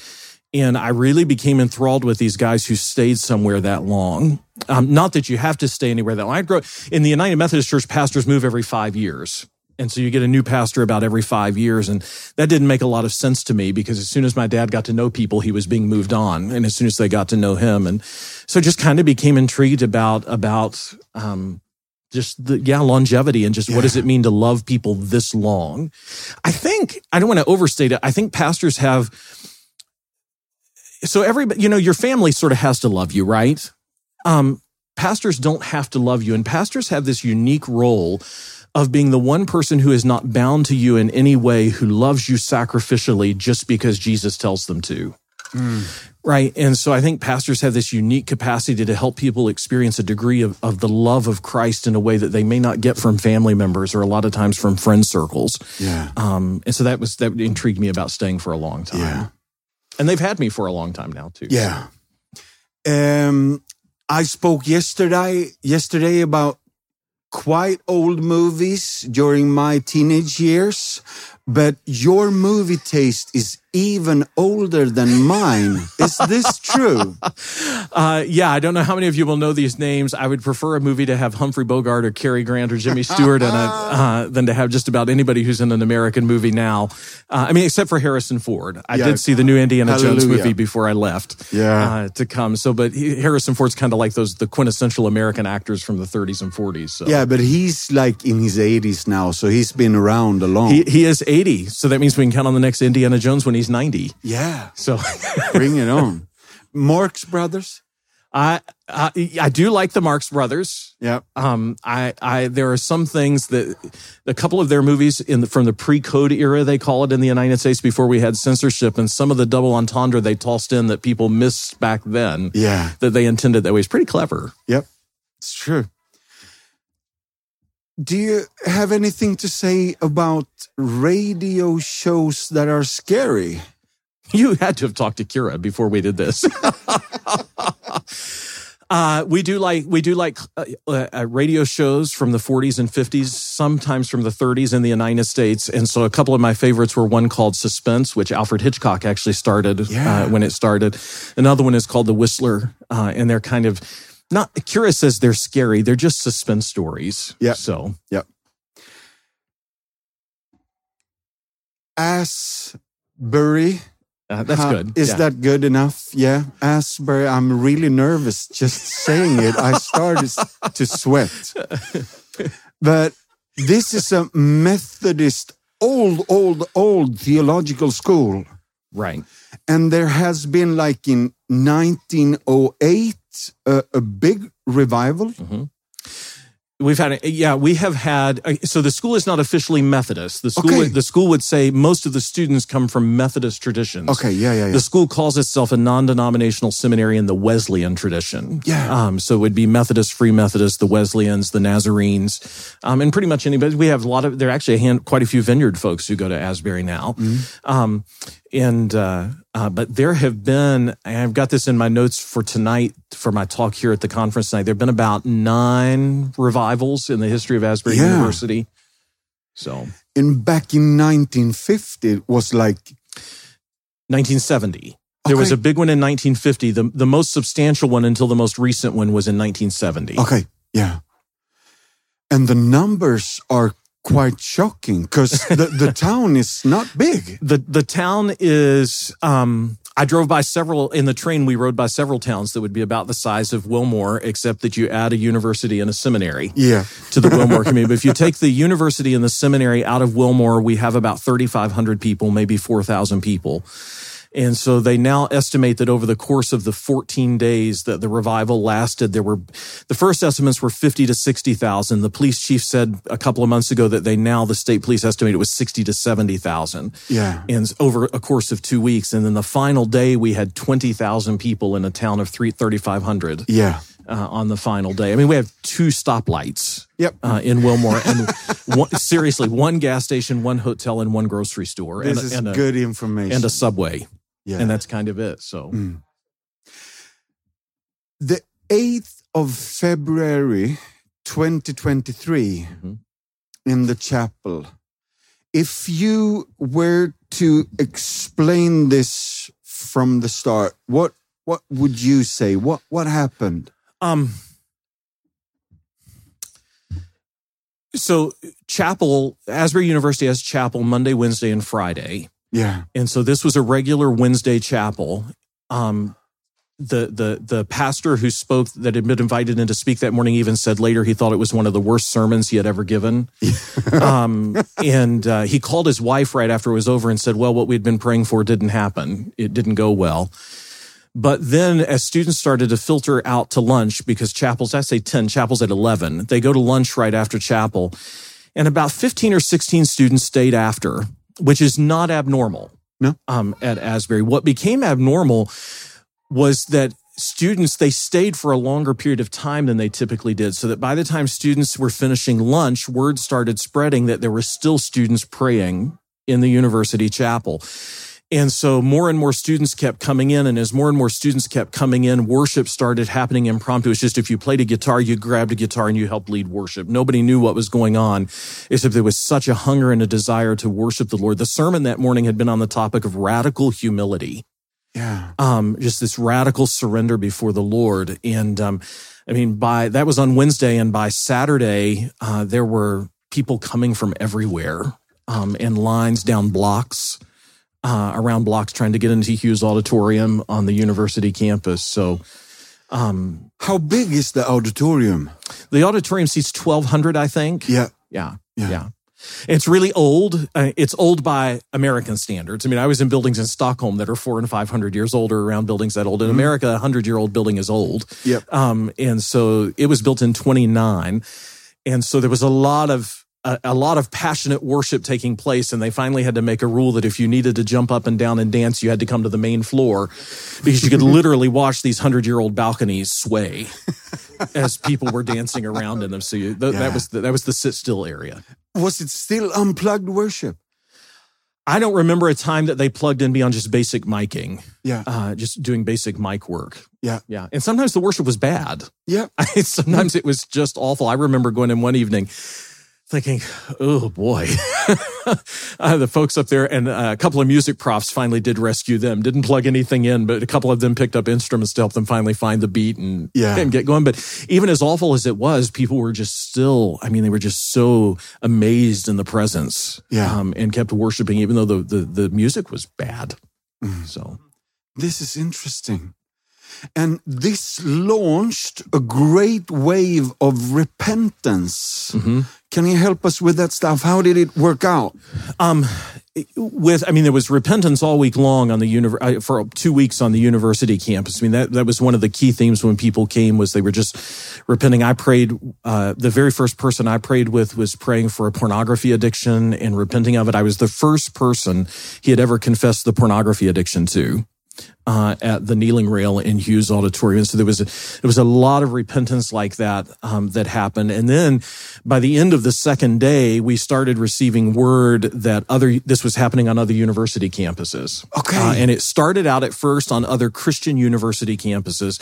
And I really became enthralled with these guys who stayed somewhere that long. Um, not that you have to stay anywhere that long. I grew in the United Methodist Church. Pastors move every five years. And so you get a new pastor about every five years. And that didn't make a lot of sense to me because as soon as my dad got to know people, he was being moved on. And as soon as they got to know him. And so just kind of became intrigued about, about, um, just the, yeah, longevity and just yeah. what does it mean to love people this long? I think, I don't want to overstate it. I think pastors have, so everybody, you know, your family sort of has to love you, right? Um, pastors don't have to love you. And pastors have this unique role of being the one person who is not bound to you in any way, who loves you sacrificially just because Jesus tells them to. Mm. Right. And so I think pastors have this unique capacity to help people experience a degree of, of the love of Christ in a way that they may not get from family members or a lot of times from friend circles. Yeah. Um, and so that was, that intrigued me about staying for a long time. Yeah. And they've had me for a long time now too. Yeah. Um, I spoke yesterday yesterday about quite old movies during my teenage years, but your movie taste is even older than mine. Is this true? Uh, yeah, I don't know how many of you will know these names. I would prefer a movie to have Humphrey Bogart or Cary Grant or Jimmy Stewart in it uh, than to have just about anybody who's in an American movie now. Uh, I mean, except for Harrison Ford. I yeah. did see the new Indiana Hallelujah. Jones movie before I left yeah. Uh, to come. So, but he, Harrison Ford's kind of like those, the quintessential American actors from the 30s and 40s. So. Yeah, but he's like in his 80s now, so he's been around a long. He, he is 80, so that means we can count on the next Indiana Jones when he's 90. Yeah. So bring it on. Marx Brothers. I, I, I do like the Marx Brothers. Yeah. Um. I I there are some things that a couple of their movies in the, from the pre-code era they call it in the United States before we had censorship and some of the double entendre they tossed in that people missed back then. Yeah. That they intended that way is pretty clever. Yep. It's true. Do you have anything to say about radio shows that are scary? You had to have talked to Kira before we did this. Uh, we do like we do like uh, uh, radio shows from the 40s and 50s, sometimes from the 30s in the United States. And so a couple of my favorites were one called Suspense, which Alfred Hitchcock actually started uh, Yeah. when it started. Another one is called The Whistler, uh, and they're kind of not curious says they're scary. They're just suspense stories. Yeah. So Yep. Asbury. uh, that's How- good. Is Yeah. that good enough? Yeah. Asbury. I'm really nervous just saying it. I started to sweat. But this is a Methodist, old, old, old theological school. right? And there has been, like in 1908, a, a big revival. We've had, yeah, we have had. uh, So the school is not officially Methodist. The school, Okay. would, the school would say most of the students come from Methodist traditions. Okay, yeah, yeah, yeah. The school calls itself a non-denominational seminary in the Wesleyan tradition. Yeah. Um, so it would be Methodist, Free Methodist, the Wesleyans, the Nazarenes, um, and pretty much anybody. We have a lot of. There are actually a hand, quite a few vineyard folks who go to Asbury now. Um, and uh, uh, but there have been. and I've got this in my notes for tonight for my talk here at the conference tonight. There have been about nine revivals in the history of Asbury Yeah. University. So in back in 1950, it was like 1970. There was a big one in 1950. The, the most substantial one until the most recent one was in 1970. Okay, yeah. And the numbers are quite shocking because the, the town is not big. The, the town is, um, I drove by several, in the train, we rode by several towns that would be about the size of Wilmore, except that you add a university and a seminary Yeah. to the Wilmore community. But if you take the university and the seminary out of Wilmore, we have about 3,500 people, maybe 4,000 people. And so they now estimate that over the course of the 14 days that the revival lasted, there were, the first estimates were 50 to 60,000. The police chief said a couple of months ago that they now, the state police estimate it was 60 to 70,000 Yeah. and over a course of two weeks. And then the final day, we had 20,000 people in a town of three, 3,500 Yeah. uh, on the final day. I mean, we have two stoplights Yep. uh, in Wilmore, and one, seriously, one gas station, one hotel, and one grocery store, This and, is and, a, good information. and a subway, yeah. and that's kind of it. So, Mm. the 8th of February 2023 Mhm. in the chapel. If you were to explain this from the start, what what would you say? What what happened? um, so chapel, Asbury University has chapel Monday, Wednesday, and Friday. Yeah. And so this was a regular Wednesday chapel. Um, the the the pastor who spoke that had been invited in to speak that morning even said later he thought it was one of the worst sermons he had ever given. um, and uh, he called his wife right after it was over and said, "Well, what we'd been praying for didn't happen. It didn't go well." But then, as students started to filter out to lunch, because chapels, I say 10, chapels at 11, they go to lunch right after chapel. And about 15 or 16 students stayed after, which is not abnormal. No. Um, at Asbury. What became abnormal was that students, they stayed for a longer period of time than they typically did. So that by the time students were finishing lunch, word started spreading that there were still students praying in the university chapel. And so more and more students kept coming in. And as more and more students kept coming in, worship started happening impromptu. It's just if you played a guitar, you grabbed a guitar and you helped lead worship. Nobody knew what was going on, except there was such a hunger and a desire to worship the Lord. The sermon that morning had been on the topic of radical humility Yeah. um, just this radical surrender before the Lord. And um, I mean, by that was on Wednesday, and by Saturday, uh, there were people coming from everywhere um, and lines down blocks. Uh, around blocks trying to get into Hughes Auditorium on the university campus. So um, How big is the auditorium? the auditorium seats 1,200, I think. Yeah. Yeah. Yeah. Yeah. It's really old. Uh, it's old by American standards. I mean, I was in buildings in Stockholm that are four and 500 years old or around buildings that old. In America, a 100 year old building is old. Yep. Um, and so it was built in 29. And so there was a lot of, a, a lot of passionate worship taking place. And they finally had to make a rule that if you needed to jump up and down and dance, you had to come to the main floor because you could literally watch these 100 year old balconies sway as people were dancing around in them. So you, th- Yeah. that was the, that was the sit still area. Was it still unplugged worship? I don't remember a time that they plugged in beyond just basic miking. Yeah. Uh, just doing basic mic work. Yeah. Yeah. And sometimes the worship was bad. Yeah. sometimes it was just awful. I remember going in one evening thinking, oh boy, uh, the folks up there and uh, a couple of music profs finally did rescue them. Didn't plug anything in, but a couple of them picked up instruments to help them finally find the beat and, Yeah. and get going. But even as awful as it was, people were just still, I mean, they were just so amazed in the presence Yeah. um, and kept worshiping, even though the, the, the music was bad. Mm. So, This is interesting. And this launched a great wave of repentance. mhm. Can you help us with that stuff? How did it work out? Um, with, I mean, there was repentance all week long on the univer- uh, for two weeks on the university campus. I mean, that, that was one of the key themes when people came was they were just repenting. I prayed, uh, the very first person I prayed with was praying for a pornography addiction and repenting of it. I was the first person he had ever confessed the pornography addiction to. Uh, at the kneeling rail in Hughes Auditorium. So there was a, there was a lot of repentance like that um, that happened, and then by the end of the second day, we started receiving word that other this was happening on other university campuses. Okay. Uh, and it started out at first on other Christian university campuses.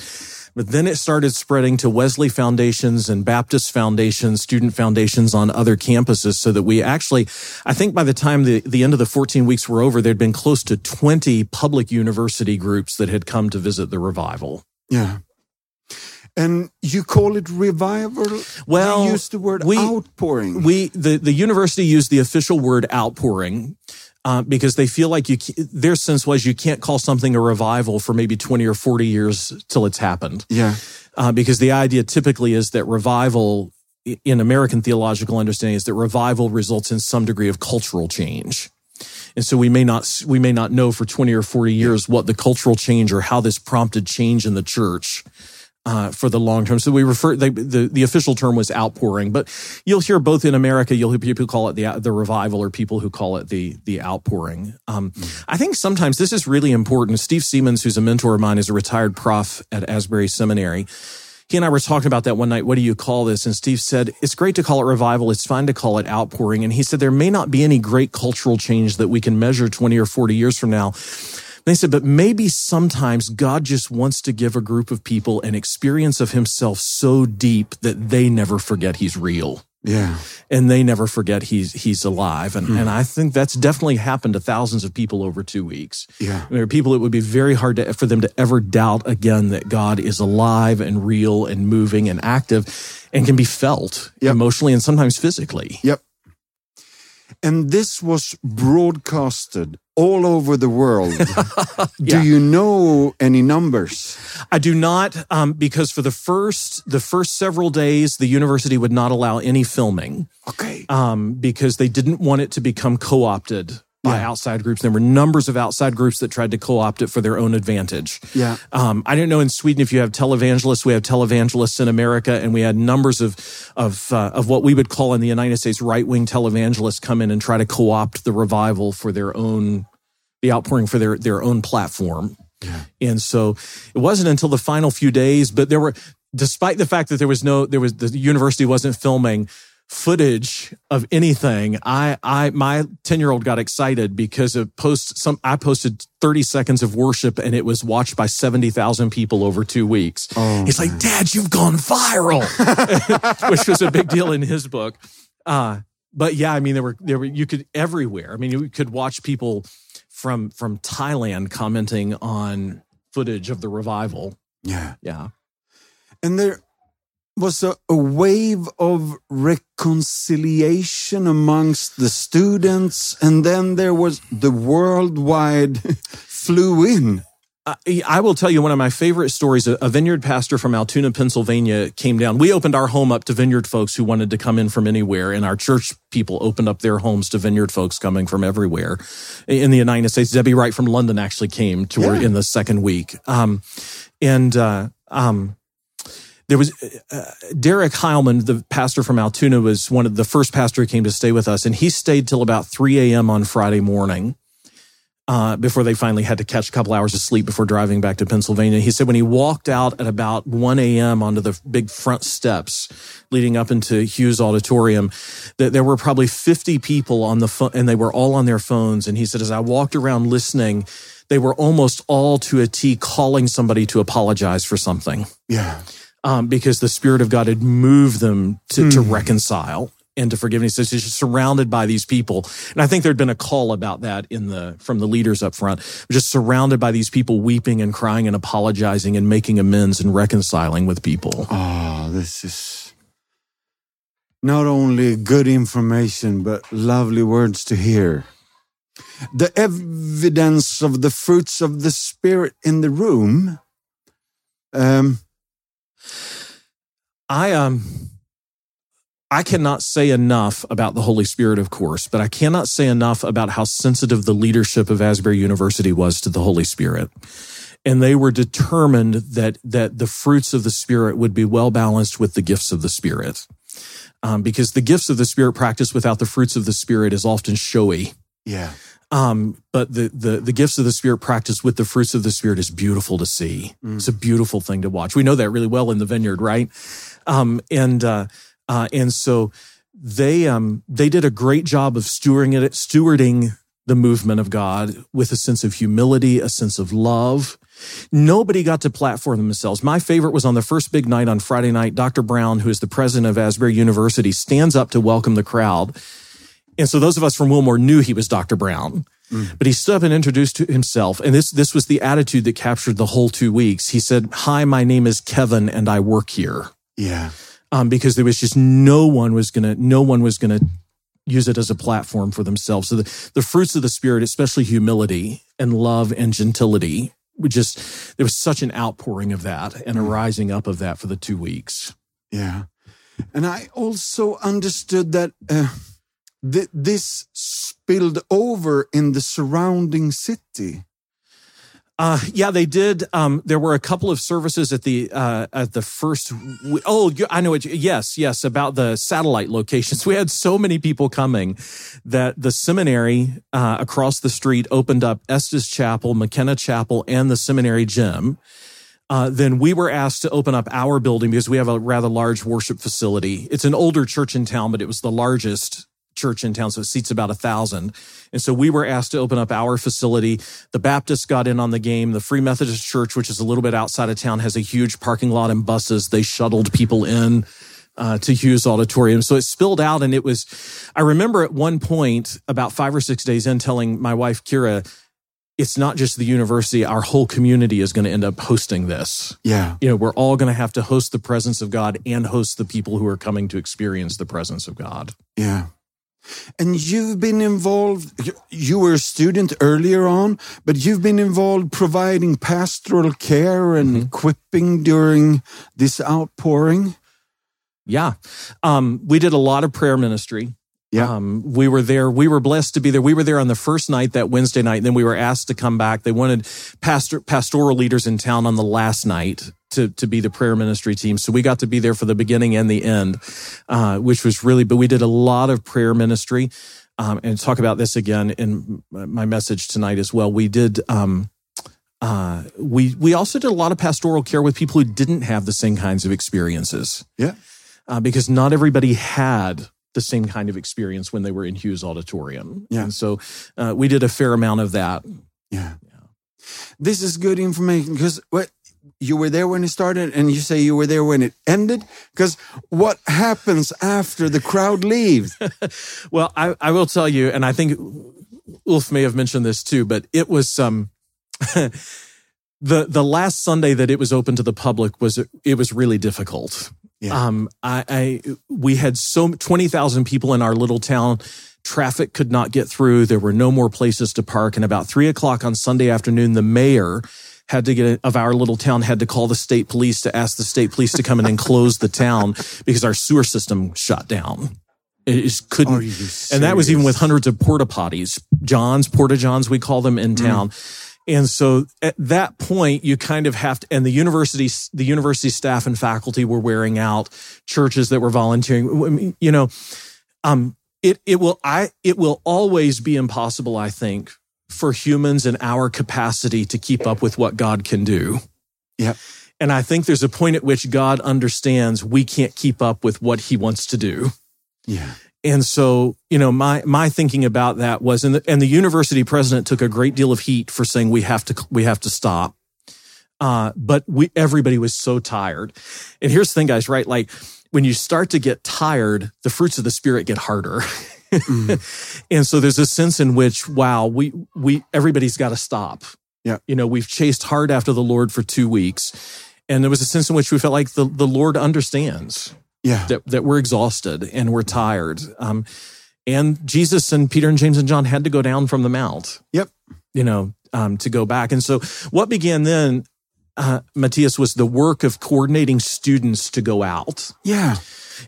But then it started spreading to Wesley foundations and Baptist foundations, student foundations on other campuses so that we actually, I think by the time the, the end of the 14 weeks were over, there'd been close to 20 public university groups that had come to visit the revival. Yeah. And you call it revival? Well, you use the word we- outpouring. We the the university used the official word outpouring. Uh, because they feel like you, their sense was you can't call something a revival for maybe 20 or 40 years till it's happened. yeah. Uh, because the idea typically is that revival in American theological understanding is that revival results in some degree of cultural change. And so we may not, we may not know for 20 or 40 years what the cultural change or how this prompted change in the church. Uh, for the long term. So we refer, they, the, the official term was outpouring, but you'll hear both in America, you'll hear people call it the, the revival or people who call it the, the outpouring. Um, I think sometimes this is really important. Steve Seamands, who's a mentor of mine, is a retired prof at Asbury Seminary. He and I were talking about that one night. What do you call this? And Steve said, it's great to call it revival. It's fine to call it outpouring. And he said, there may not be any great cultural change that we can measure 20 or 40 years from now. They said, but maybe sometimes God just wants to give a group of people an experience of himself so deep that they never forget he's real Yeah. and they never forget he's, he's alive. And, hmm. and I think that's definitely happened to thousands of people over two weeks. Yeah. There are people it would be very hard to, for them to ever doubt again that God is alive and real and moving and active and can be felt Yep. emotionally and sometimes physically. Yep. And this was broadcasted all over the world. Yeah. Do you know any numbers? I do not, um, because for the first the first several days, the university would not allow any filming Okay. um, because they didn't want it to become co-opted by Yeah. outside groups. There were numbers of outside groups that tried to co-opt it for their own advantage. Yeah. Um, I don't know in Sweden if you have televangelists. We have televangelists in America, and we had numbers of of uh, of what we would call in the United States right wing televangelists come in and try to co-opt the revival for their own the outpouring for their their own platform. Yeah. And so it wasn't until the final few days, but there were, despite the fact that there was no, there was the university wasn't filming footage of anything. I, I, my 10 year old got excited because of post some, I posted 30 seconds of worship and it was watched by 70,000 people over two weeks. Oh, He's like, dad, you've gone viral, which was a big deal in his book. Uh, but yeah, I mean, there were, there were, you could everywhere. I mean, you could watch people from, from Thailand commenting on footage of the revival. Yeah. Yeah. And there was a, a wave of reconciliation amongst the students. And then there was the worldwide flew in. I, I will tell you one of my favorite stories. A, vineyard pastor from Altoona, Pennsylvania came down. We opened our home up to vineyard folks who wanted to come in from anywhere, and our church people opened up their homes to vineyard folks coming from everywhere in the United States. Debbie Wright from London actually came to her Yeah. in the second week. Um, and, uh, um, there was uh, Derek Heilman, the pastor from Altoona, was one of the first pastor who came to stay with us, and he stayed till about 3 a.m. on Friday morning uh, before they finally had to catch a couple hours of sleep before driving back to Pennsylvania. He said when he walked out at about 1 a.m. onto the big front steps leading up into Hughes Auditorium, that there were probably 50 people on the phone and they were all on their phones. And he said, as I walked around listening, they were almost all to a T calling somebody to apologize for something. Yeah. Um, because the Spirit of God had moved them to, mm. to reconcile into forgiveness. He's just surrounded by these people. And I think there'd been a call about that in the, from the leaders up front, just surrounded by these people weeping and crying and apologizing and making amends and reconciling with people. Oh, this is not only good information, but lovely words to hear. The evidence of the fruits of the Spirit in the room. Um, I, um, I cannot say enough about the Holy Spirit, of course, but I cannot say enough about how sensitive the leadership of Asbury University was to the Holy Spirit. And they were determined that, that the fruits of the Spirit would be well balanced with the gifts of the Spirit. Um, because the gifts of the Spirit practiced without the fruits of the Spirit is often showy. Yeah. Um, but the, the, the gifts of the Spirit practiced with the fruits of the Spirit is beautiful to see. Mm. It's a beautiful thing to watch. We know that really well in the vineyard, right? Um, and, uh, uh, and so they um, they did a great job of stewarding it, stewarding the movement of God with a sense of humility, a sense of love. Nobody got to platform themselves. My favorite was on the first big night on Friday night. Dr. Brown, who is the president of Asbury University, stands up to welcome the crowd. And so those of us from Wilmore knew he was Dr. Brown. Mm. But he stood up and introduced himself. And this, this was the attitude that captured the whole two weeks. He said, Hi, my name is Kevin and I work here. Yeah um, because there was just no one was gonna, no one was gonna use it as a platform for themselves. So the, the fruits of the spirit, especially humility and love and gentility, we just, there was such an outpouring of that and a mm. rising up of that for the two weeks. Yeah. And I also understood that uh, th- this spilled over in the surrounding city. Uh, yeah, they did. Um, there were a couple of services at the uh, at the first. Oh, I know it. Yes, yes, about the satellite locations. We had so many people coming that the seminary uh, across the street opened up Estes Chapel, McKenna Chapel, and the seminary gym. Uh, then we were asked to open up our building because we have a rather large worship facility. It's an older church in town, but it was the largest church in town, so it seats about a thousand. And so we were asked to open up our facility. The Baptists got in on the game. The Free Methodist Church, which is a little bit outside of town, has a huge parking lot and buses. They shuttled people in. Uh, to Hughes Auditorium. So it spilled out and it was, I remember at one point about five or six days in telling my wife, Kira, it's not just the university, our whole community is going to end up hosting this. Yeah. You know, we're all going to have to host the presence of God and host the people who are coming to experience the presence of God. Yeah. And you've been involved, you were a student earlier on, but you've been involved providing pastoral care and mm-hmm. equipping during this outpouring. Yeah. Um, we did a lot of prayer ministry. Yeah. Um, we were there. We were blessed to be there. We were there on the first night, that Wednesday night. And then we were asked to come back. They wanted pastor, pastoral leaders in town on the last night to, to be the prayer ministry team. So we got to be there for the beginning and the end, uh, which was really, but we did a lot of prayer ministry. Um, and talk about this again in my message tonight as well. We did, um, uh, we, we also did a lot of pastoral care with people who didn't have the same kinds of experiences. Yeah. Uh, because not everybody had the same kind of experience when they were in Hughes Auditorium. Yeah. And so uh, we did a fair amount of that. Yeah. yeah. This is good information because what you were there when it started and you say you were there when it ended because what happens after the crowd leaves well I, I will tell you and i think ulf may have mentioned this too but it was um the the last sunday that it was open to the public was it was really difficult yeah. Um, I, I, we had so 20,000 people in our little town. Traffic could not get through. There were no more places to park. And about three o'clock on Sunday afternoon, the mayor had to get of our little town had to call the state police to ask the state police to come in and close the town because our sewer system shut down. It just couldn't, and that was even with hundreds of porta potties, Johns, porta Johns, we call them in mm. town. Mm. And so at that point, you kind of have to, and the university, the university staff and faculty were wearing out churches that were volunteering. You know, um, it, it will, I, it will always be impossible, I think, for humans and our capacity to keep up with what God can do. Yeah. And I think there's a point at which God understands we can't keep up with what he wants to do. Yeah. And so, you know, my my thinking about that was, and the, and the university president took a great deal of heat for saying we have to we have to stop. Uh, but we everybody was so tired. And here's the thing, guys, right? Like when you start to get tired, the fruits of the spirit get harder. mm. and so there's a sense in which, wow, we we everybody's got to stop. Yeah. You know, we've chased hard after the Lord for two weeks. And there was a sense in which we felt like the, the Lord understands yeah. that, that we're exhausted and we're tired. Um, and Jesus and Peter and James and John had to go down from the mount. Yep. You know, um, to go back. And so what began then, uh, Matthias, was the work of coordinating students to go out. Yeah.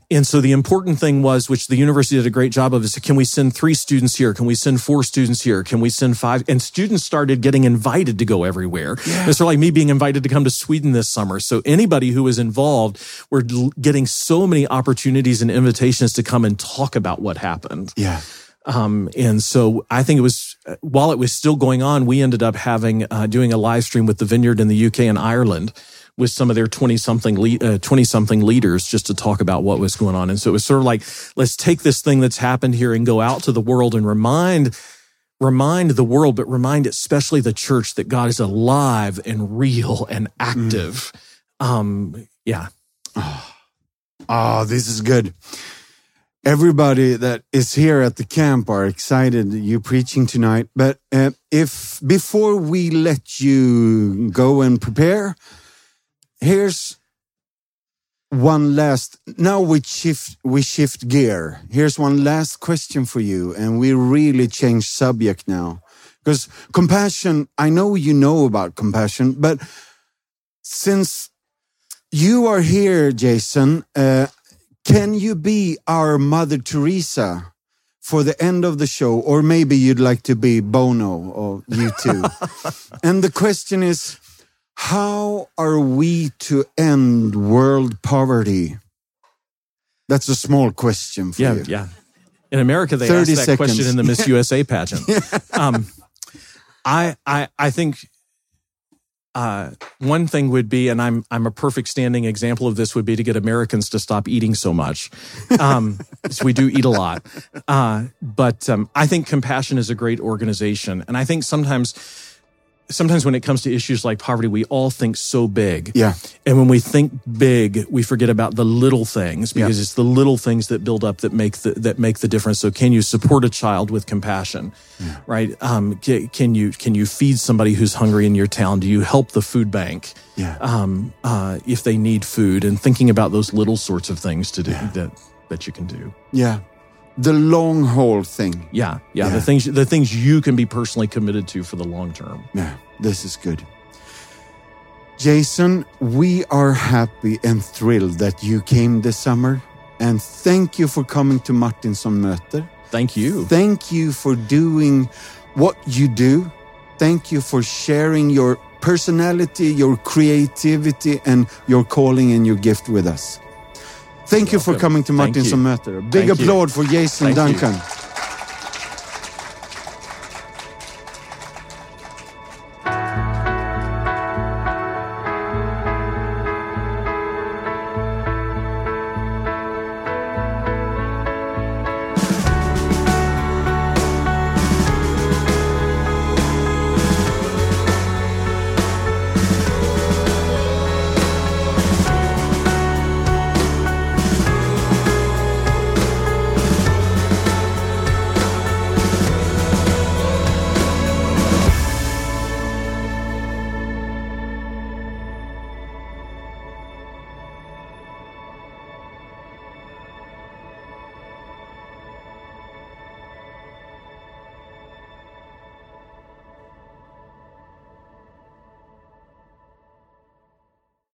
And so the important thing was, which the university did a great job of, is can we send three students here? Can we send four students here? Can we send five? And students started getting invited to go everywhere. Yeah. It's sort of like me being invited to come to Sweden this summer. So anybody who was involved were getting so many opportunities and invitations to come and talk about what happened. Yeah. Um, and so I think it was while it was still going on, we ended up having uh, doing a live stream with the Vineyard in the UK and Ireland with some of their 20 something, uh, 20 something leaders just to talk about what was going on. And so it was sort of like, let's take this thing that's happened here and go out to the world and remind, remind the world, but remind especially the church that God is alive and real and active. Mm. Um, yeah. Oh, oh, this is good. Everybody that is here at the camp are excited you preaching tonight. But uh, if before we let you go and prepare, here's one last now we shift we shift gear. Here's one last question for you and we really change subject now. Because compassion i know you know about compassion but since you are here jason uh, can you be our mother teresa for the end of the show? Or maybe you'd like to be bono or you too. And the question is how are we to end world poverty? That's a small question for yeah, you. Yeah. In America, they asked that seconds. question in the Miss USA pageant. yeah. um, I, I, I think uh, one thing would be, and I'm I'm a perfect standing example of this, would be to get Americans to stop eating so much. Um, so we do eat a lot, uh, but um, I think Compassion is a great organization, and I think sometimes sometimes when it comes to issues like poverty, we all think so big. Yeah. And when we think big, we forget about the little things because yeah. it's the little things that build up that make the, that make the difference. So can you support a child with compassion? Yeah. Right. Um, can, can, you, can you feed somebody who's hungry in your town? Do you help the food bank? Yeah. Um, uh, if they need food and thinking about those little sorts of things to do yeah. that, that you can do. Yeah the long haul thing. Yeah, yeah, yeah, the things the things you can be personally committed to for the long term. Yeah, this is good. Jason, we are happy and thrilled that you came this summer. And thank you for coming to Martinson Möter. Thank you. Thank you for doing what you do. Thank you for sharing your personality, your creativity, and your calling and your gift with us. Thank you for coming to Martinsson Möter. Big Thank applaud you. for Jason Thank Duncan. You.